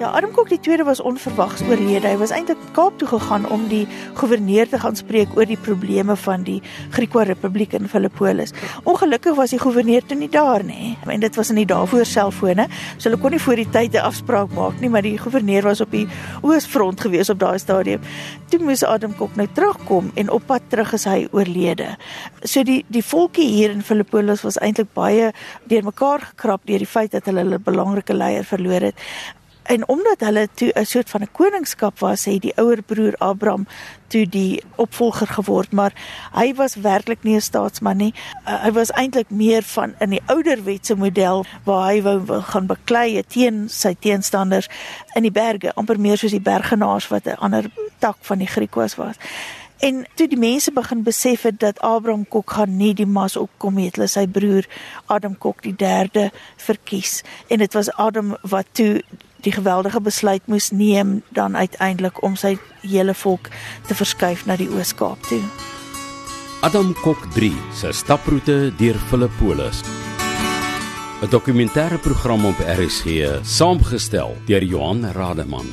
Ja, Adam Kok die tweede was onverwags oorlede. Hy was eintlik Kaap toe gegaan om die goewerneur te gaan spreek oor die probleme van die Griekwa Republiek in Filippolis. Ongelukkig was die goewerneur toe nie daar nie. En dit was in die daarvoor selfone, so hulle kon nie voor die tyd 'n afspraak maak nie, maar die goewerneur was op die oosfront gewees op daai stadium. Toe moes Adam Kok nou terugkom en op pad terug is hy oorlede. So die die volkie hier in Filippolis was eintlik baie deurmekaar gekrap deur die feit dat hulle 'n belangrike leier verloor het en omdat hulle toe 'n soort van 'n koningskap was, het die ouer broer Abraham toe die opvolger geword, maar hy was werklik nie 'n staatsman nie. Uh, hy was eintlik meer van in die ouderwetse model waar hy wou gaan beklei teen sy teenstanders in die berge, amper meer soos die bergenaars wat 'n ander tak van die Griekwas was. En toe die mense begin besef het dat Abraham Kok gaan nie die mas opkom het, hulle sy broer Adam Kok die 3de verkies en dit was Adam wat toe die geweldige besluit moes neem dan uiteindelik om sy hele volk te verskuif na die Oos-Kaap toe. Adam Kok 3 se staproete deur Filippolis. 'n Dokumentêre program op RSG, saamgestel deur Johan Rademan.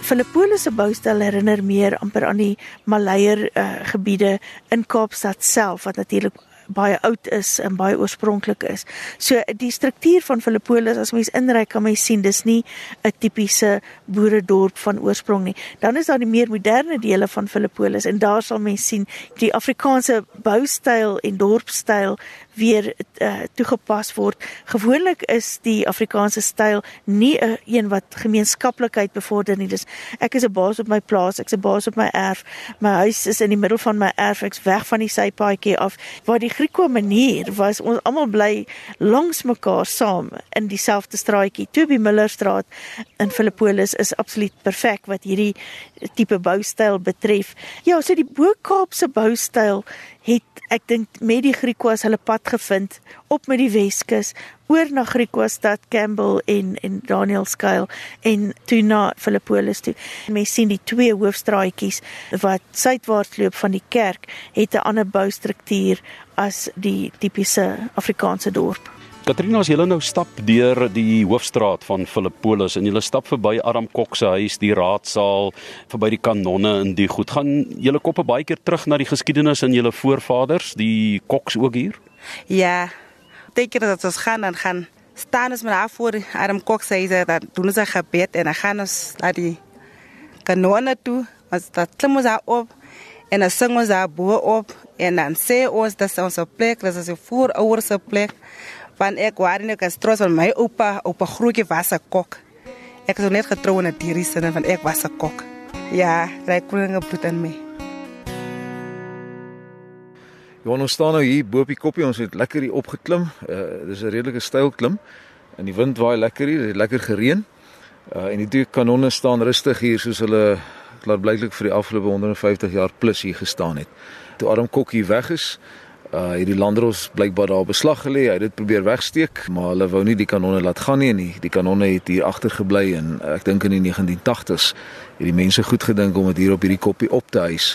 Filippolis se boustel herinner meer amper aan die Maleier uh, gebiede in Kaapstad self wat natuurlik baie oud is en baie oorspronklik is. So die struktuur van Filippolis as mens inry kan mens sien dis nie 'n tipiese boeredorp van oorsprong nie. Dan is daar die meer moderne dele van Filippolis en daar sal mens sien die Afrikaanse boustyl en dorpstyl weer uh, toegepas word. Gewoonlik is die Afrikaanse styl nie 'n uh, een wat gemeenskaplikheid bevorder nie. Dis ek is 'n baas op my plaas, ek's 'n baas op my erf. My huis is in die middel van my erf, ek's weg van die sypaadjie af. Waar die Griekse manier was ons almal bly langs mekaar saam in dieselfde straatjie. Toby Miller straat in Filippolis is absoluut perfek wat hierdie tipe boustyl betref. Ja, so die Bo-Kaapse boustyl het ek dink met die Griekwas hulle pad gevind op met die Weskus oor na Griekwastad, Campbell en en Daniel Skuil en toe na Filippolis toe. Mens sien die twee hoofstraatjies wat suidwaarts loop van die kerk het 'n ander boustruktuur as die tipiese Afrikaanse dorp. Katrina, as julle nou stap deur die hoofstraat van Filippolis en julle stap verby Adam Kok se huis, die raadsaal, verby die kanonne en die goed, gaan julle koppe baie keer terug na die geskiedenis en julle voorvaders, die Koks ook hier? Ja. Dink jy dat ons gaan dan gaan staan ons maar voor Adam Kok se huis, dan doen ons 'n gebed en dan gaan ons na die kanonne toe, ons dat klim ons daar op en dan sing ons daar bo op en dan sê ons dat ons op plek, dat ons voor ouers op plek van ek waar in 'n kastros van my oupa, oupa grootjie was 'n kok. Ek het net getrou in 'n dierie sin van ek was 'n kok. Ja, kon net bloed in my. Ja, ons staan nou hier bo op die koppie, ons het lekker hier opgeklim. Uh dis 'n redelike styl klim. En die wind waai lekker hier, dit het lekker gereën. Uh en die twee kanonne staan rustig hier soos hulle klaar blyklik vir die afgelope 150 jaar plus hier gestaan het. Toe Adam Kok hier weg is, uh hierdie landros blykbaar daar beslag gelê. Hy het dit probeer wegsteek, maar hulle wou nie die kanonne laat gaan nie. nie. Die kanonne het hier agtergebly en uh, ek dink in die 1980s het die mense goed gedink om dit hier op hierdie koppie op te hys.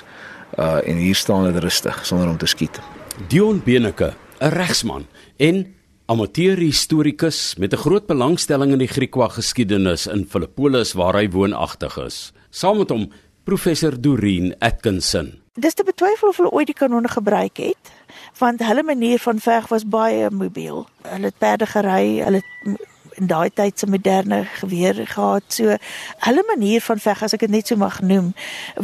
Uh en hier staan dit rustig sonder om te skiet. Dion Beneke, 'n regsman en amateurhistorikus met 'n groot belangstelling in die Griekwa geskiedenis in Filippolis waar hy woonagtig is. Saam met hom professor Doreen Atkinson. Dis te betwyfel of hulle ooit die kanonne gebruik het want hulle manier van veg was baie mobiel. Hulle het perde gery, hulle het in daai tyd se moderne geweer gehad. So hulle manier van veg as ek dit net so mag noem,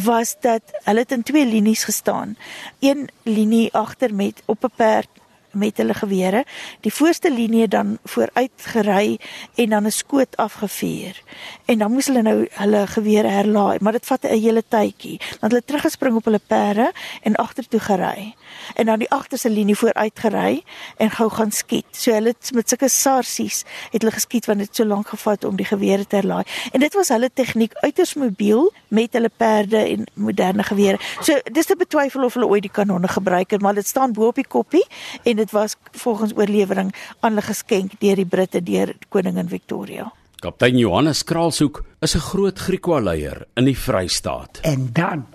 was dat hulle het in twee linies gestaan. Een linie agter met op 'n perd met hulle gewere, die voorste linie dan vooruit gery en dan 'n skoot afgevuur. En dan moes hulle nou hulle gewere herlaai, maar dit vat 'n hele tydjie. Dan hulle teruggespring op hulle perde en agtertoe gery. En dan die agterste linie vooruit gery en gou gaan skiet. So hulle het met sulke sarsies het hulle geskiet want dit so lank gevat om die gewere te herlaai. En dit was hulle tegniek uiters mobiel met hulle perde en moderne gewere. So dis te betwyfel of hulle ooit die kanonne gebruik het, maar dit staan bo op die koppie en dit was volgens oorlewering aan hulle geskenk deur die Britte deur koningin Victoria. Kaptein Johannes Kraalsoek is 'n groot Griekwa leier in die Vrystaat. En dan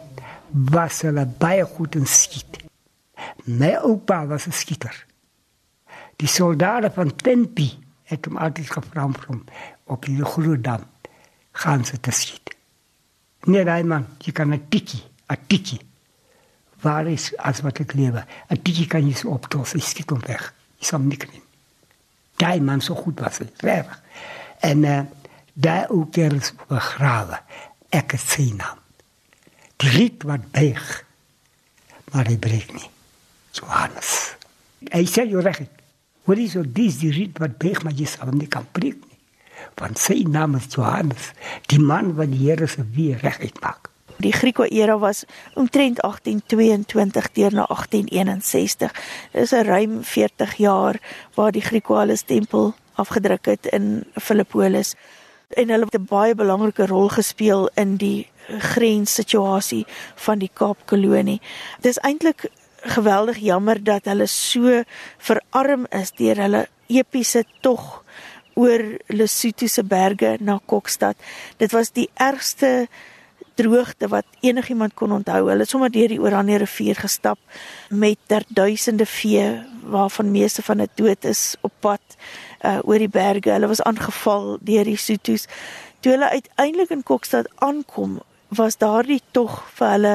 was hulle baie goed in skiet. My oupa was 'n skieter. Die soldate van Tempi het hom altyd gevra om van op die groot dam gaan ze te schieten. Nee, daai man, jy kan 'n tikkie, 'n tikkie. Waar is as wat ek lewe? 'n Tikkie kan jy so optos, jy skiet hom weg. Jy sal nie kan. Daai man so goed was hy, reg. En uh, daai ook er is begrawe. Ek het sy naam. Die riet wat beeg. Maar hy breek nie. Johannes. Hy sê jy reg. Wat is so dis die riet wat beeg, maar jy sal hom nie kan breek nie want sy naam is Johannes, die man wat die Here se weer reguit maak. Die Griekse era was omtrent 1822 teer na 1861. Dit is 'n ruim 40 jaar waar die Griekse hulle tempel afgedruk het in Filippolis en hulle het 'n baie belangrike rol gespeel in die grenssituasie van die Kaapkolonie. Dit is eintlik geweldig jammer dat hulle so verarm is deur hulle epiese tog oor Lesotho se berge na Kokstad. Dit was die ergste droogte wat enigiemand kon onthou. Hulle het sommer deur die Oranje rivier gestap met derduisende vee waarvan meeste van dit dood is op pad uh, oor die berge. Hulle was aangeval deur die Sotos. Toe hulle uiteindelik in Kokstad aankom, was daardie tog vir hulle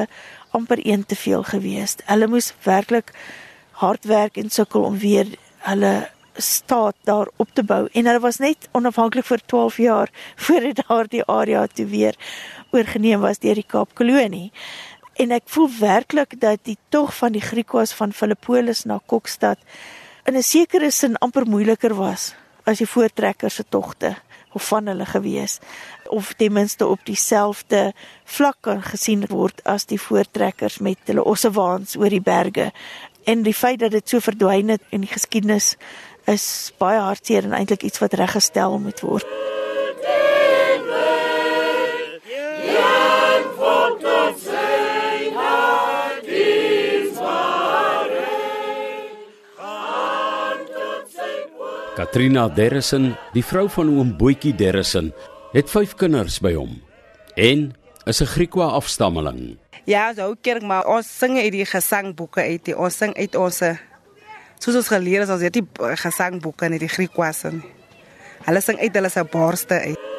amper een te veel geweest. Hulle moes werklik hard werk en sukkel om weer hulle staat daar op te bou en hulle was net onafhanklik vir 12 jaar voordat daardie area toe weer oorgeneem was deur die Kaapkolonie. En ek voel werklik dat die tog van die Griekwas van Filippolis na Kokstad in 'n sekere sin amper moeiliker was as die voortrekkers se togte of van hulle gewees of ten minste op dieselfde vlak kan gesien word as die voortrekkers met hulle ossewaans oor die berge en die feit dat dit so verdwyn het in die geskiedenis is baie hartseer en eintlik iets wat reggestel moet word. Katrina Derrison, die vrou van oom Boetjie Derrison, het 5 kinders by hom en is 'n Griekwa afstammeling. Ja, so kerk maar ons sing uit die gesangboeke uit, die, ons sing uit ons soos ons geleer het ons het die gesangboeke in die Griekwasse. Hulle sing uit hulle se borste uit.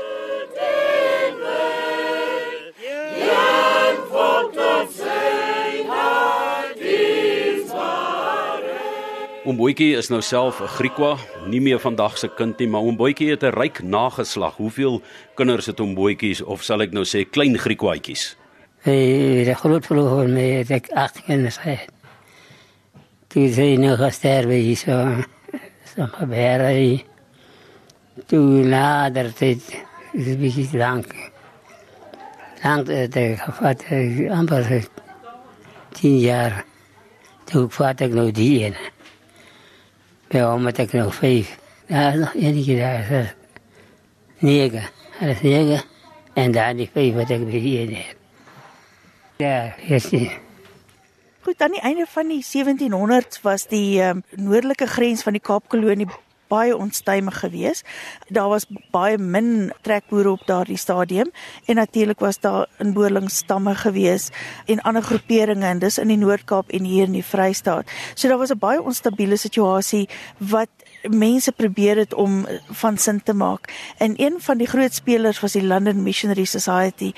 Omboetjie is nou self 'n Griekwa, nie meer vandag se kind nie, maar Omboetjie het 'n ryk nageslag. Hoeveel kinders het Omboetjies of sal ek nou sê klein Griekwaatjies? Eh, die groot vroeg met ek 8 kinders het toe sy nou gesterwe hier so so gebeure toe later dit is bietjie lank lank het ek gevat amper tien jaar. Toe vat ek nou die ene bij om het ik nog vijf ja nog enige daar is negen alles negen en daar die vijf wat ik bij die ene ja is die Goed, aan die einde van die 1700s was die um, noordelike grens van die Kaapkolonie baie onstuimig geweest. Daar was baie min trekboere op daardie stadium en natuurlik was daar inboorlingsstamme geweest en ander groeperinge en dis in die Noord-Kaap en hier in die Vrystaat. So daar was 'n baie onstabiele situasie wat mense probeer het om van sin te maak. En een van die groot spelers was die London Missionary Society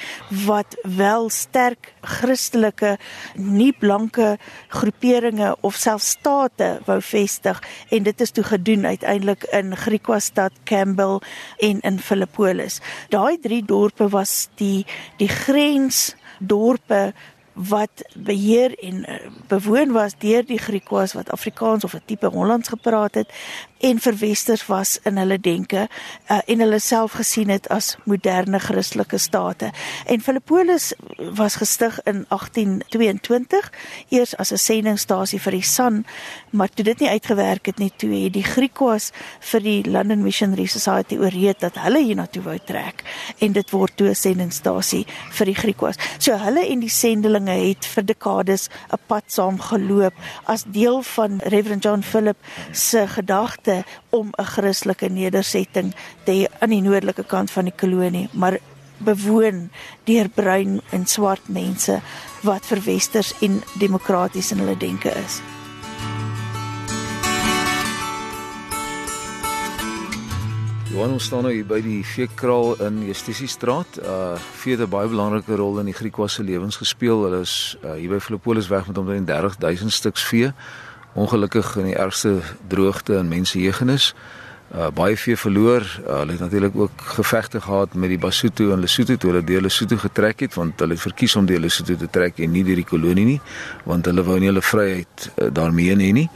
wat wel sterk Christelike nie blanke groeperinge of selfs state wou vestig en dit is toe gedoen uiteindelik in Griekwastad, Campbell en in Filippolis. Daai drie dorpe was die die grensdorpe wat beheer en uh, bewoon was deur die Griekwas wat Afrikaans of 'n tipe Hollands gepraat het en verwesters was in hulle denke uh, en hulle self gesien het as moderne Christelike state. En Filippolis was gestig in 1822 eers as 'n sendingstasie vir die Sun, maar toe dit nie uitgewerk het nie, toe het die Griekwas vir die London Missionary Society oorreed dat hulle hiernatoe wou trek en dit word toe 'n sendingstasie vir die Griekwas. So hulle en die sendelinge het vir dekades 'n pad saam geloop as deel van Reverend John Philip se gedagte gedagte om 'n Christelike nedersetting te aan die noordelike kant van die kolonie, maar bewoon deur bruin en swart mense wat verwesters en demokraties in hulle denke is. Johan ons staan nou hier by die veekraal in Justisiestraat. Uh vee het 'n baie belangrike rol in die Griekwas se lewens gespeel. Hulle is uh, hier by Philippolis weg met omtrent 30000 stuks vee. Ongelukkig in die ergste droogte en mensejeugenis. Uh baie vee verloor. Uh, hulle het natuurlik ook gevegte gehad met die Basotho en Lesotho toe hulle deur Lesotho getrek het want hulle het verkies om deur Lesotho te trek en nie deur die kolonie nie want hulle wou nie hulle vryheid uh, daarmee hê nie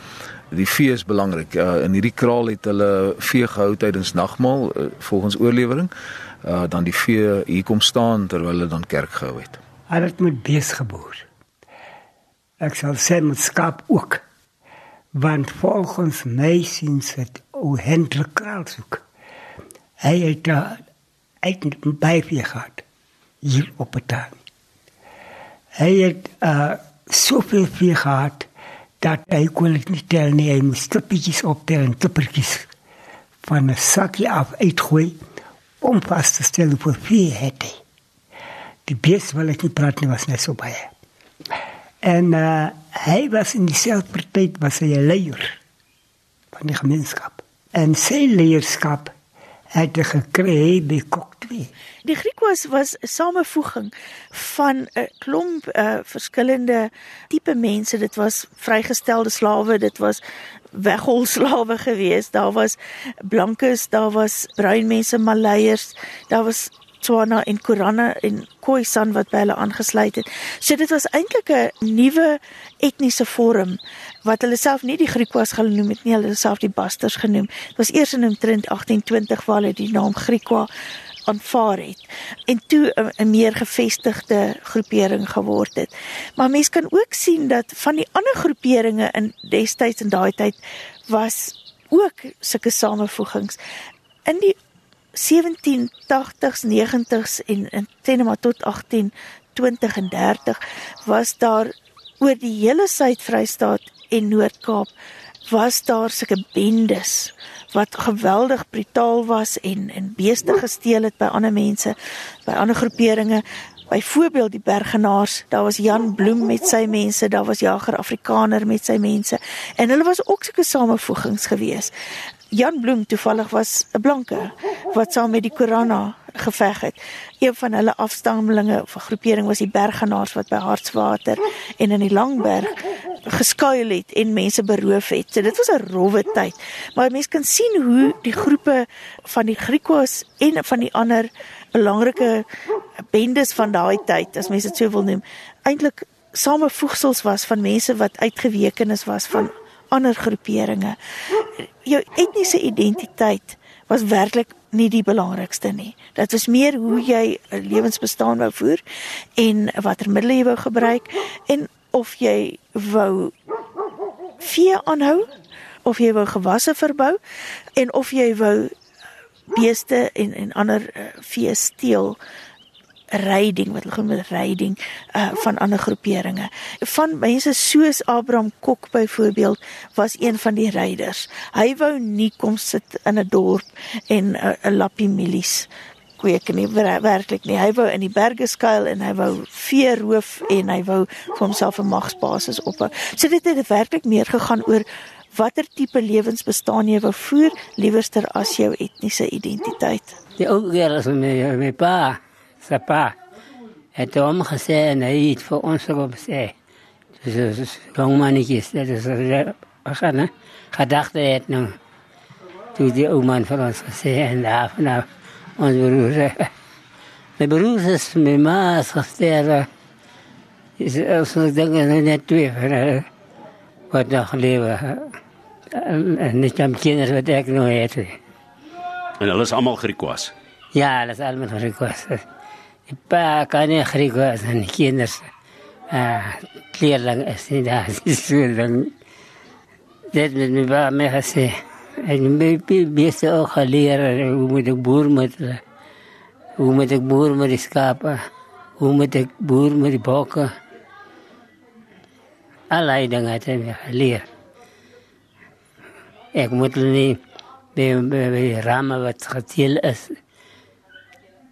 die vee is belangrik. Uh, in hierdie kraal het hulle vee gehou tydens nagmaal uh, volgens oorlewering. Uh, dan die vee hier kom staan terwyl hulle dan kerk gehou het. Hulle het met bees geboer. Ek sal sê met skaap ook. Want volgens my siens het o Hendrik Kraalsoek. Hy het uh, eintlik baie vee gehad hier op het tuin. Hy het uh, soveel vee gehad dat hy kon dit nie tel nie. Hy moes stippietjies optel en klippertjies van 'n sakkie af uitgooi om vas te stel hoe veel het hy. Die beest wil ek nie praat nie, was net so baie. En uh, hy was in dieselfde tyd was hy 'n leier van die gemeenskap. En sy leierskap het hy gekry by Kok 2. Die Griekwas was 'n samevoeging van 'n klomp uh, verskillende tipe mense. Dit was vrygestelde slawe, dit was weggolslawe geweest. Daar was blankes, daar was bruin mense, maleiers, daar was Tswana en Koranna en Khoisan wat by hulle aangesluit het. So dit was eintlik 'n nuwe etniese vorm wat hulle self nie die Griekwas genoem het nie, hulle self die Basters genoem. Dit was eers in omtrent 1820 waar hulle die naam Griekwa aanvaar het en toe 'n meer gevestigde groepering geword het. Maar mense kan ook sien dat van die ander groeperinge in destyds en daai tyd was ook sulke samevoegings in die 1780s, 90s en in tenema tot 1820 en 30 was daar oor die hele Suid-Vrystaat en Noord-Kaap was daar sulke bendes wat geweldig brutaal was en en beeste gesteel het by ander mense, by ander groeperinge. Byvoorbeeld die Bergenaars, daar was Jan Bloem met sy mense, daar was Jager Afrikaner met sy mense en hulle was ook sulke samevoegings gewees. Jan Bloem toevallig was 'n blanke wat saam met die Korana geveg het. Een van hulle afstammelinge of groepering was die Bergenaars wat by Hartswater en in die Langberg geskuil het en mense beroof het. So dit was 'n rowwe tyd. Maar mense kan sien hoe die groepe van die Griekwas en van die ander belangrike bendes van daai tyd, as mense dit sou wil noem, eintlik samevoegsels was van mense wat uitgewekenis was van ander groeperinge. Jou etniese identiteit was werklik nie die belangrikste nie. Dit was meer hoe jy 'n lewensbestaan wou voer en watter middele jy wou gebruik en of jy wou vee aanhou of jy wou gewasse verbou en of jy wou beeste en en ander uh, vee steel ryding wat hulle genoem het ryding uh van ander groeperinge. Van mense soos Abraham Kok byvoorbeeld was een van die ryders. Hy wou nie kom sit in 'n dorp en 'n uh, lappie milies kweek nie werklik nie. Hy wou in die berge skuil en hy wou vee roof en hy wou vir homself 'n magsbasis ophou. So dit het werklik meer gegaan oor watter tipe lewens bestaan jy wou voer liewerster as jou etniese identiteit. Die ou keer as my my pa sy pa het hom gesê en hy het vir ons ook gesê. Dis is jong mannetjies, dit is wat gaan gedagte het nou. Toe die ou man vir ons gesê en daar nou ons broer. My broer is my ma gestel. Is ons dink net twee van wat nog lewe. En niet aan kinderen wat ik nog het. En hulle is almal Griekwas. Ja, hulle is almal Griekwas. Pa kan nie Griekwas en die kinders uh, leerling is nie daar. so dan dit met my pa my gesê. En my beste ook geleer hoe moet ek boer met. Hoe moet ek boer met die skape? Hoe moet ek boer met die bokke? Allerlei dinge het my geleer. Ek moet nie by, by ramme wat geteel is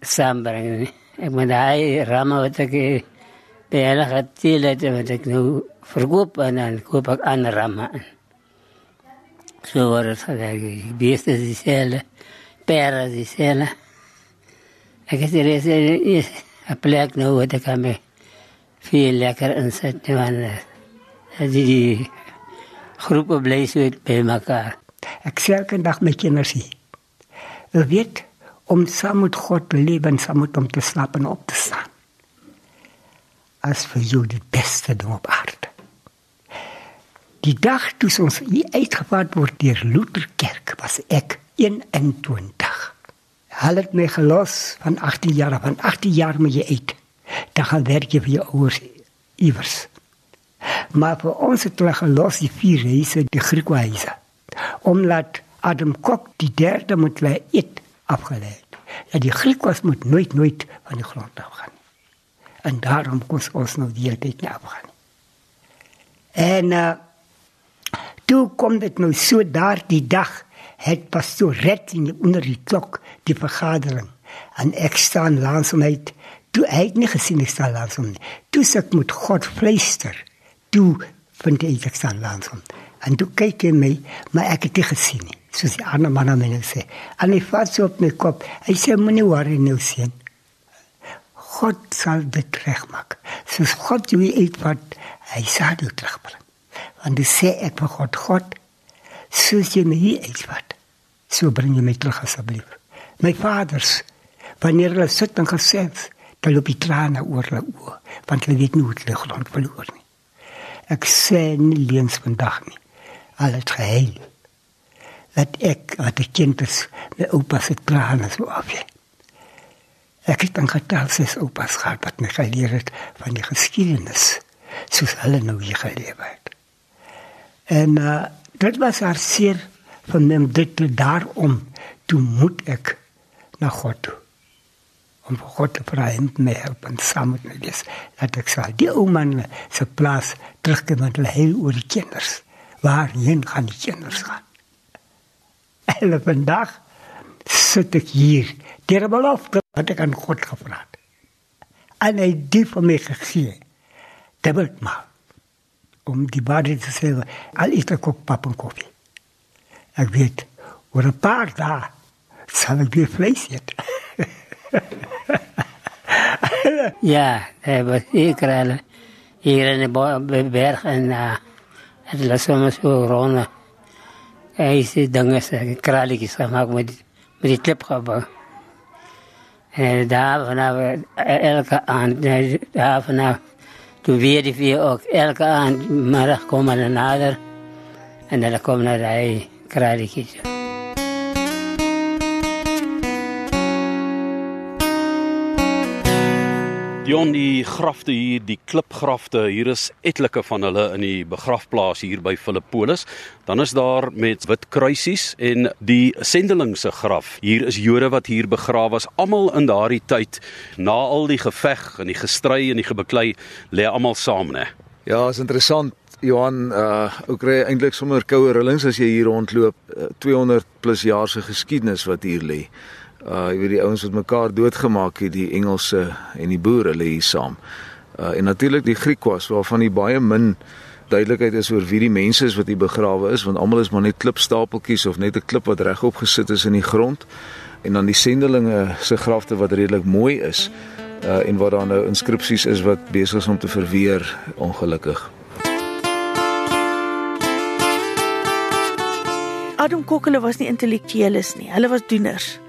saambring nie. Ek moet daai ramme wat ek by hulle geteel het, wat ek nou verkoop en dan koop ek ander ramme aan. So word het gewerkt. Die beeste is dieselfde. pera die cena. Ek het hier is 'n plek nou wat ek kan me veel lekker insit want die, die groepe bly so by mekaar. Ek sê elke dag met kinders hier. Jy weet om saam met God te lewe en saam met hom te slaap en op te staan. As vir jou die beste ding op aarde. Die dag toe ons hier uitgevaart word deur Lutherkerk was ek 21. Hulle het my gelos van 18 jaar van 18 jaar moet jy uit. Dan gaan werk jy vir jou ouers iewers. Maar vir ons het hulle gelos die vier reise die Griekwyse. Omdat Adam Kok die derde moet lê eet afgelê. Ja die Griekwas moet nooit nooit van die grond af gaan. En daarom kon ons nou die hele tyd nie afgaan. En uh, Toe kom dit nou so daar die dag het pastoor red in onder die klok die vergadering en ek staan langs hom uit toe hy het nie gesien ek staan langs hom toe sê ek moet God fluister toe vind ek ek staan langs hom en toe kyk hy my maar ek het dit gesien nie soos die ander man aan my sê en hy vat so op my kop hy sê moenie worry nou sien God sal dit regmaak soos God jou uitvat hy sal jou terugbring En dis sê ek vir God, God, soos jy my hier uitvat, so bring jy my terug asseblief. My vaders, wanneer hulle sit en gesels, dan loop die trane oor hulle oë, want hulle weet nie hoe hulle grond verloor nie. Ek sê nie leens vandag nie. Al het geheil. Dat ek, wat ek kind is, my opa se trane so afje. Ek het dan getel ses opas gehad wat my geleer het van die geskiedenis, soos hulle nou hier gelewe het. En uh, dit was haar seer van hem dit te daarom toe moet ek na God toe. Om vir God te vra hem me help en saam met my wees. Dat ek sal die ou man se plaas terugkom met hulle heel oor die kinders. Waarheen gaan die kinders gaan? En vandag sit ek hier. Deur belofte wat ek aan God gevra het. En het die vir my gegee. Dubbel maar om die waarheid te sê, al is er ook pap en koffie. Ik weet, voor een paar dagen zal ik weer vlees eten. ja, dat was zeker. Hier in de berg en uh, het was soms zo rond. Hij is die dingen, kraaltjes gemaakt met, met die klipgebouw. En daar vanaf elke avond, daar vanaf toen weet we ook elke middag komen we nader. En dan komen we naar de kraalikjes. Dion die grafte hier, die klipgrafte, hier is etlike van hulle in die begrafplaas hier by Filippolis. Dan is daar met wit kruisies en die sendeling se graf. Hier is Jode wat hier begrawe is, almal in daardie tyd na al die geveg en die gestry en die gebeklei lê almal saam, né? Ja, is interessant. Johan, uh ou kry eintlik sommer koue rillings as jy hier rondloop. Uh, 200 plus jaar se geskiedenis wat hier lê uh jy weet die ouens wat mekaar doodgemaak het die Engelse en die boere lê hier saam. Uh en natuurlik die Griekwas waarvan die baie min duidelikheid is oor wie die mense is wat hier begrawe is want almal is maar net klipstapeltjies of net 'n klip wat regop gesit is in die grond en dan die sendelinge se grafte wat redelik mooi is uh en waar daar nou inskripsies is wat besig is om te verweer ongelukkig. Adam Kokkele was nie intellektueles nie. Hulle was doeners.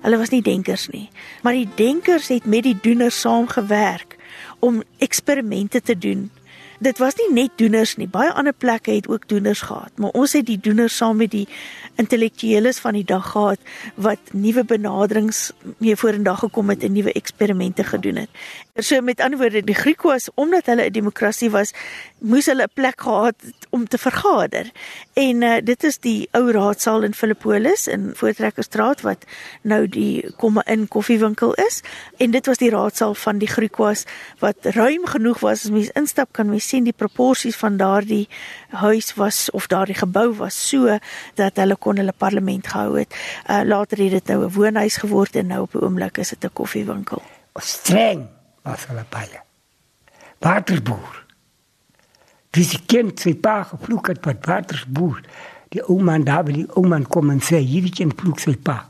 Hulle was nie denkers nie, maar die denkers het met die doeners saamgewerk om eksperimente te doen dit was nie net doeners nie. Baie ander plekke het ook doeners gehad, maar ons het die doeners saam met die intellektueles van die dag gehad wat nuwe benaderings mee vorendag gekom het en nuwe eksperimente gedoen het. So met ander woorde, die Grieke was omdat hulle 'n demokrasie was, moes hulle 'n plek gehad om te vergader. En uh, dit is die ou raadsaal in Filippolis in Voortrekkerstraat wat nou die komme in koffiewinkel is en dit was die raadsaal van die Griekwas wat ruim genoeg was as mens instap kan mens sien die proporsies van daardie huis was of daardie gebou was so dat hulle kon hulle parlement gehou het. Uh, later het dit nou 'n woonhuis geword en nou op die oomblik is dit 'n koffiewinkel. Streng was hulle baie. Waterboer. Dis kind sy pa gevloek het wat waterboer. Die ouma en daar wil die ouma kom en sê hierdie kind vloek sy pa.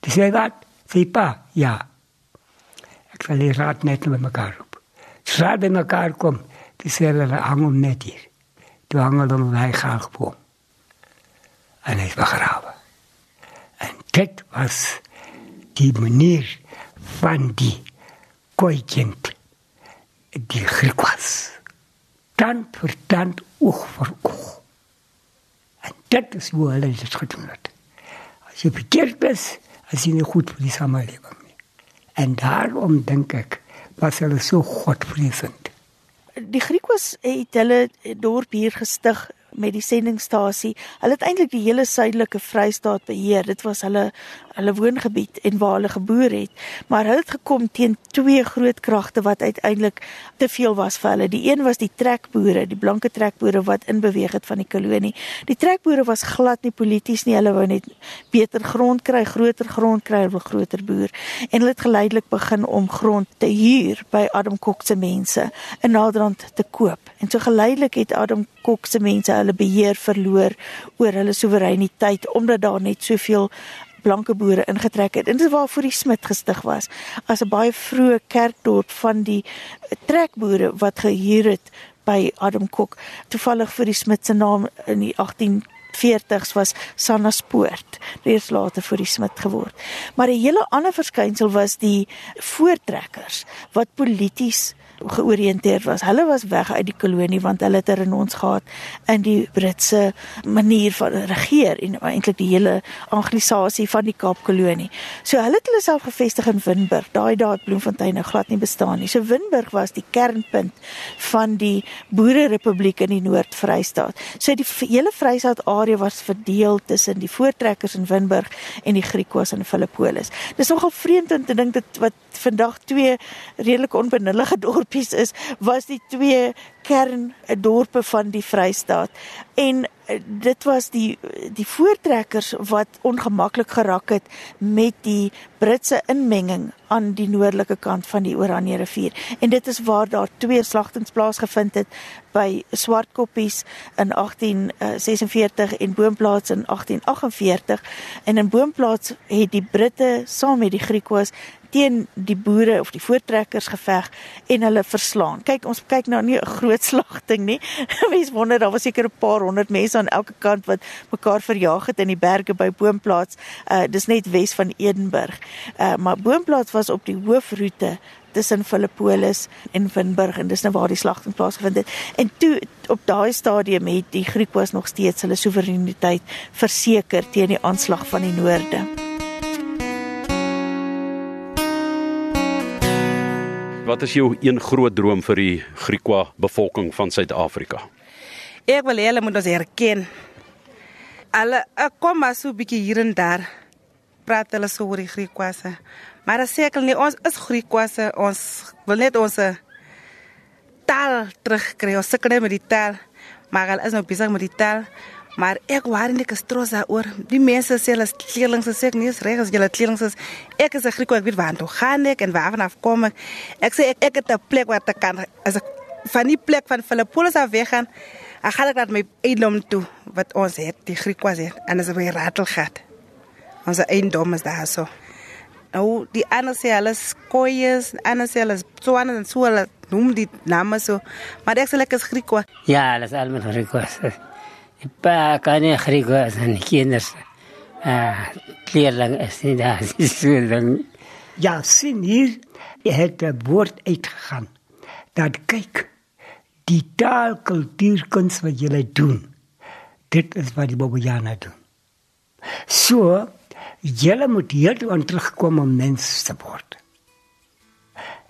Dis sê wat? Sê pa, ja. Ek sal die raad net met mekaar roep. Dis raad by mekaar kom. Dis sê hulle hang hom net hier. Toe hang hulle hom hy gaan geboom. En hy is begrawe. En dit was die manier van die kooikind die Griekwas. Tand vir tand, oog vir oog. En dit is hoe hulle dit gedoen het. As jy verkeerd is, as jy nie goed vir die samelewing nie. En daarom dink ek was hulle so godvreesend. Die Griekwas het hulle dorp hier gestig met die sendingstasie. Hulle het eintlik die hele suidelike Vrystaat beheer. Dit was hulle hulle woongebied en waar hulle geboer het. Maar hulle het gekom teen twee groot kragte wat uiteindelik te veel was vir hulle. Die een was die trekboere, die blanke trekboere wat inbeweeg het van die kolonie. Die trekboere was glad nie polities nie. Hulle wou net beter grond kry, groter grond kry, wil groter boer. En hulle het geleidelik begin om grond te huur by Adam Kok se mense in Naderland te koop. En so geleidelik het Adam Kok se mense hulle beheer verloor oor hulle soewereiniteit omdat daar net soveel blanke boere ingetrek het. En dit waar voor die Smit gestig was as 'n baie vroeë kerkdorp van die trekboere wat gehuur het by Adam Kok. Toevallig vir die Smit se naam in die 18 40s was Sannaspoort, reeds later vir die Smit geword. Maar 'n hele ander verskynsel was die voortrekkers wat polities georiënteerd was. Hulle was weg uit die kolonie want hulle het 'n renons gehad in die Britse manier van regeer en eintlik die hele anglisasie van die Kaapkolonie. So hulle het hulle self gevestig in Winburg. Daai daai Bloemfontein nou glad nie bestaan nie. So Winburg was die kernpunt van die Boererepubliek in die Noord-Vrystaat. So die hele Vrystaat area was verdeel tussen die voortrekkers in Winburg en die Griekwas in Filippolis. Dis nogal vreemd om te dink dat wat vandag twee redelik onbenullige dorpies is, was die twee kerndorpe van die Vrystaat. En eh, dit was die die voortrekkers wat ongemaklik geraak het met die Britse inmenging aan die noordelike kant van die Oranje rivier. En dit is waar daar twee slagtings plaasgevind het by Swartkoppies in 1846 en Boomplaats in 1848. En in Boomplaats het die Britte saam met die Griekwas teen die boere of die voortrekkers geveg en hulle verslaan. Kyk, ons kyk nou nie 'n groot slagting nie. Mens wonder daar was seker 'n paar honderd mense aan elke kant wat mekaar verjaag het in die berge by Boomplaats. Uh dis net Wes van Edenburg. Uh maar Boomplaats was op die hoofroete tussen Filippolis en Winburg en dis nou waar die slagting plaasgevind het. En toe op daai stadium het die Griekwas nog steeds hulle soewereiniteit verseker teen die aanslag van die noorde. Wat is jou een groot droom vir die Griekwa bevolking van Suid-Afrika? Ek wil hê hulle moet ons erken. Ek kom maar so 'n bietjie hier en daar praat hulle so oor die Griekwasse. Maar seker nie ons is Griekwasse, ons wil net ons taal terugkry. Ons sukkel met die taal. Maar hulle is nou besig met die taal. Maar ek waar nie gestroos daaroor. Die mense sê hulle kleerlings sê ek nie is reg as julle kleerlings is. Ek is 'n Griek, ek weet waar toe gaan ek en waar vanaf kom ek. Ek sê ek, ek het 'n plek waar ek kan as ek van die plek van Filippolis af weg gaan. Ek gaan ek net my eiendom toe wat ons het, die Griek was het en as by Ratelgat. Ons eiendom is daar so. Nou die ander sê hulle skooies, ander sê hulle swane en so hulle noem die name so. Maar ek sê ek is Griek. Ja, hulle is almal Griek. Kinders. Ah, leerling is nie daar. So dan Ja, sien hier, jy het 'n woord uitgegaan. Dat kyk, die taalkultuur kuns wat julle doen. Dit is wat die Bobojana doen. So, julle moet heeltemal terugkom om mens te word.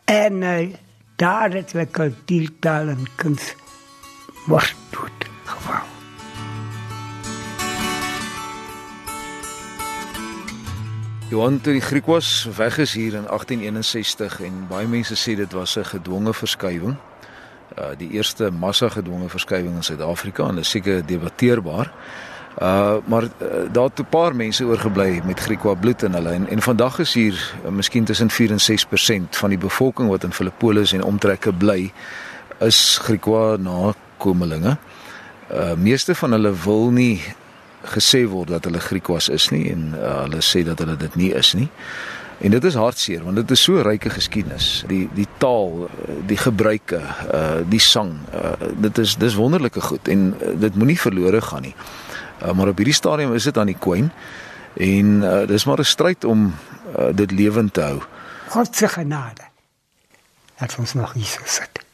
En uh, daar het we kultuur, taal en kuns word dood Johan toe die Griek was weg is hier in 1861 en baie mense sê dit was 'n gedwonge verskywing. Uh die eerste massa gedwonge verskywing in Suid-Afrika en dit is seker debatteerbaar. Uh maar uh, daar het 'n paar mense oorgebly met Griekwa bloed in hulle en, en vandag is hier uh, miskien tussen 4 en 6% van die bevolking wat in Filippolis en omtrekke bly is Griekwa nakomelinge. Uh meeste van hulle wil nie gesê word dat hulle Griekwas is nie en uh, hulle sê dat hulle dit nie is nie. En dit is hartseer want dit is so ryke geskiedenis. Die die taal, die gebruike, uh die sang, uh dit is dis wonderlike goed en uh, dit moenie verlore gaan nie. Uh, maar op hierdie stadium is dit aan die kwyn en uh, dis maar 'n stryd om uh, dit lewend te hou. God se genade. Dat ons nog hier sit.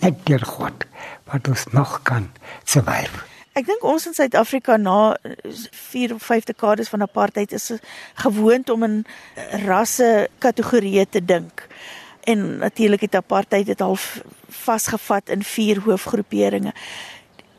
Net deur God wat ons nog kan survive. Ek dink ons in Suid-Afrika na 4 of 5 dekades van apartheid is gewoond om in rasse kategorieë te dink. En natuurlik het apartheid dit half vasgevat in vier hoofgroeperinge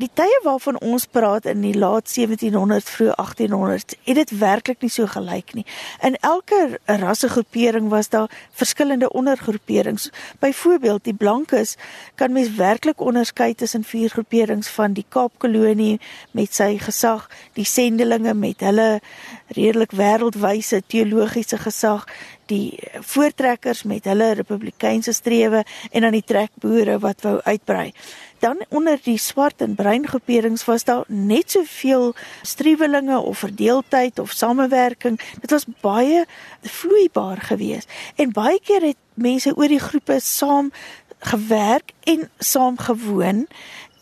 die tye waarvan ons praat in die laat 1700s vroeg 1800s het dit werklik nie so gelyk nie. In elke rassegroepering was daar verskillende ondergroeperings. Byvoorbeeld die blankes kan mens werklik onderskei tussen vier groeperings van die Kaapkolonie met sy gesag, die sendelinge met hulle redelik wêreldwyse teologiese gesag, die voortrekkers met hulle republikeinse strewe en dan die trekboere wat wou uitbrei dan onder die swart en bruin groeperings was daar net soveel struwelinge of verdeeldheid of samewerking. Dit was baie vloeibaar geweest. En baie keer het mense oor die groepe saam gewerk en saam gewoon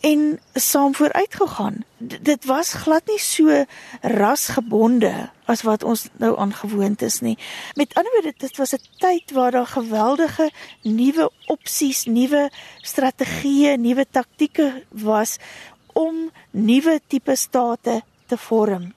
en saam vooruit gegaan. Dit was glad nie so rasgebonde as wat ons nou aangewoond is nie. Met ander woorde, dit was 'n tyd waar daar geweldige nuwe opsies, nuwe strategieë, nuwe taktieke was om nuwe tipe state te vorm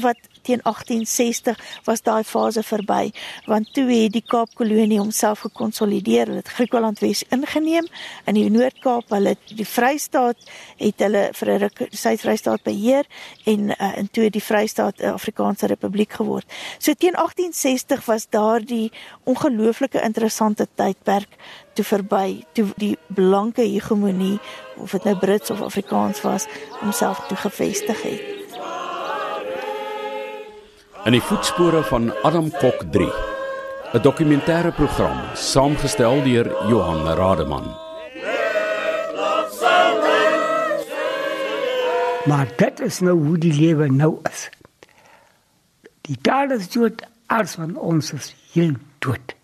wat teen 1860 was daai fase verby want toe het die Kaapkolonie homself gekonsolideer. Hulle het Griekeland Wes ingeneem in die Noord-Kaap. Hulle die Vrystaat het hulle vir 'n Suid-Vrystaat beheer en uh, in toe die Vrystaat 'n Afrikaanse Republiek geword. So teen 1860 was daardie ongelooflike interessante tydperk toe verby toe die blanke hegemonie of dit nou Brits of Afrikaans was homself toe gevestig het. In die voetspore van Adam Kok 3, 'n dokumentêre program saamgestel deur Johan Rademan. Maar dit is nou hoe die lewe nou is. Die taal is dood, alles van ons is heel dood.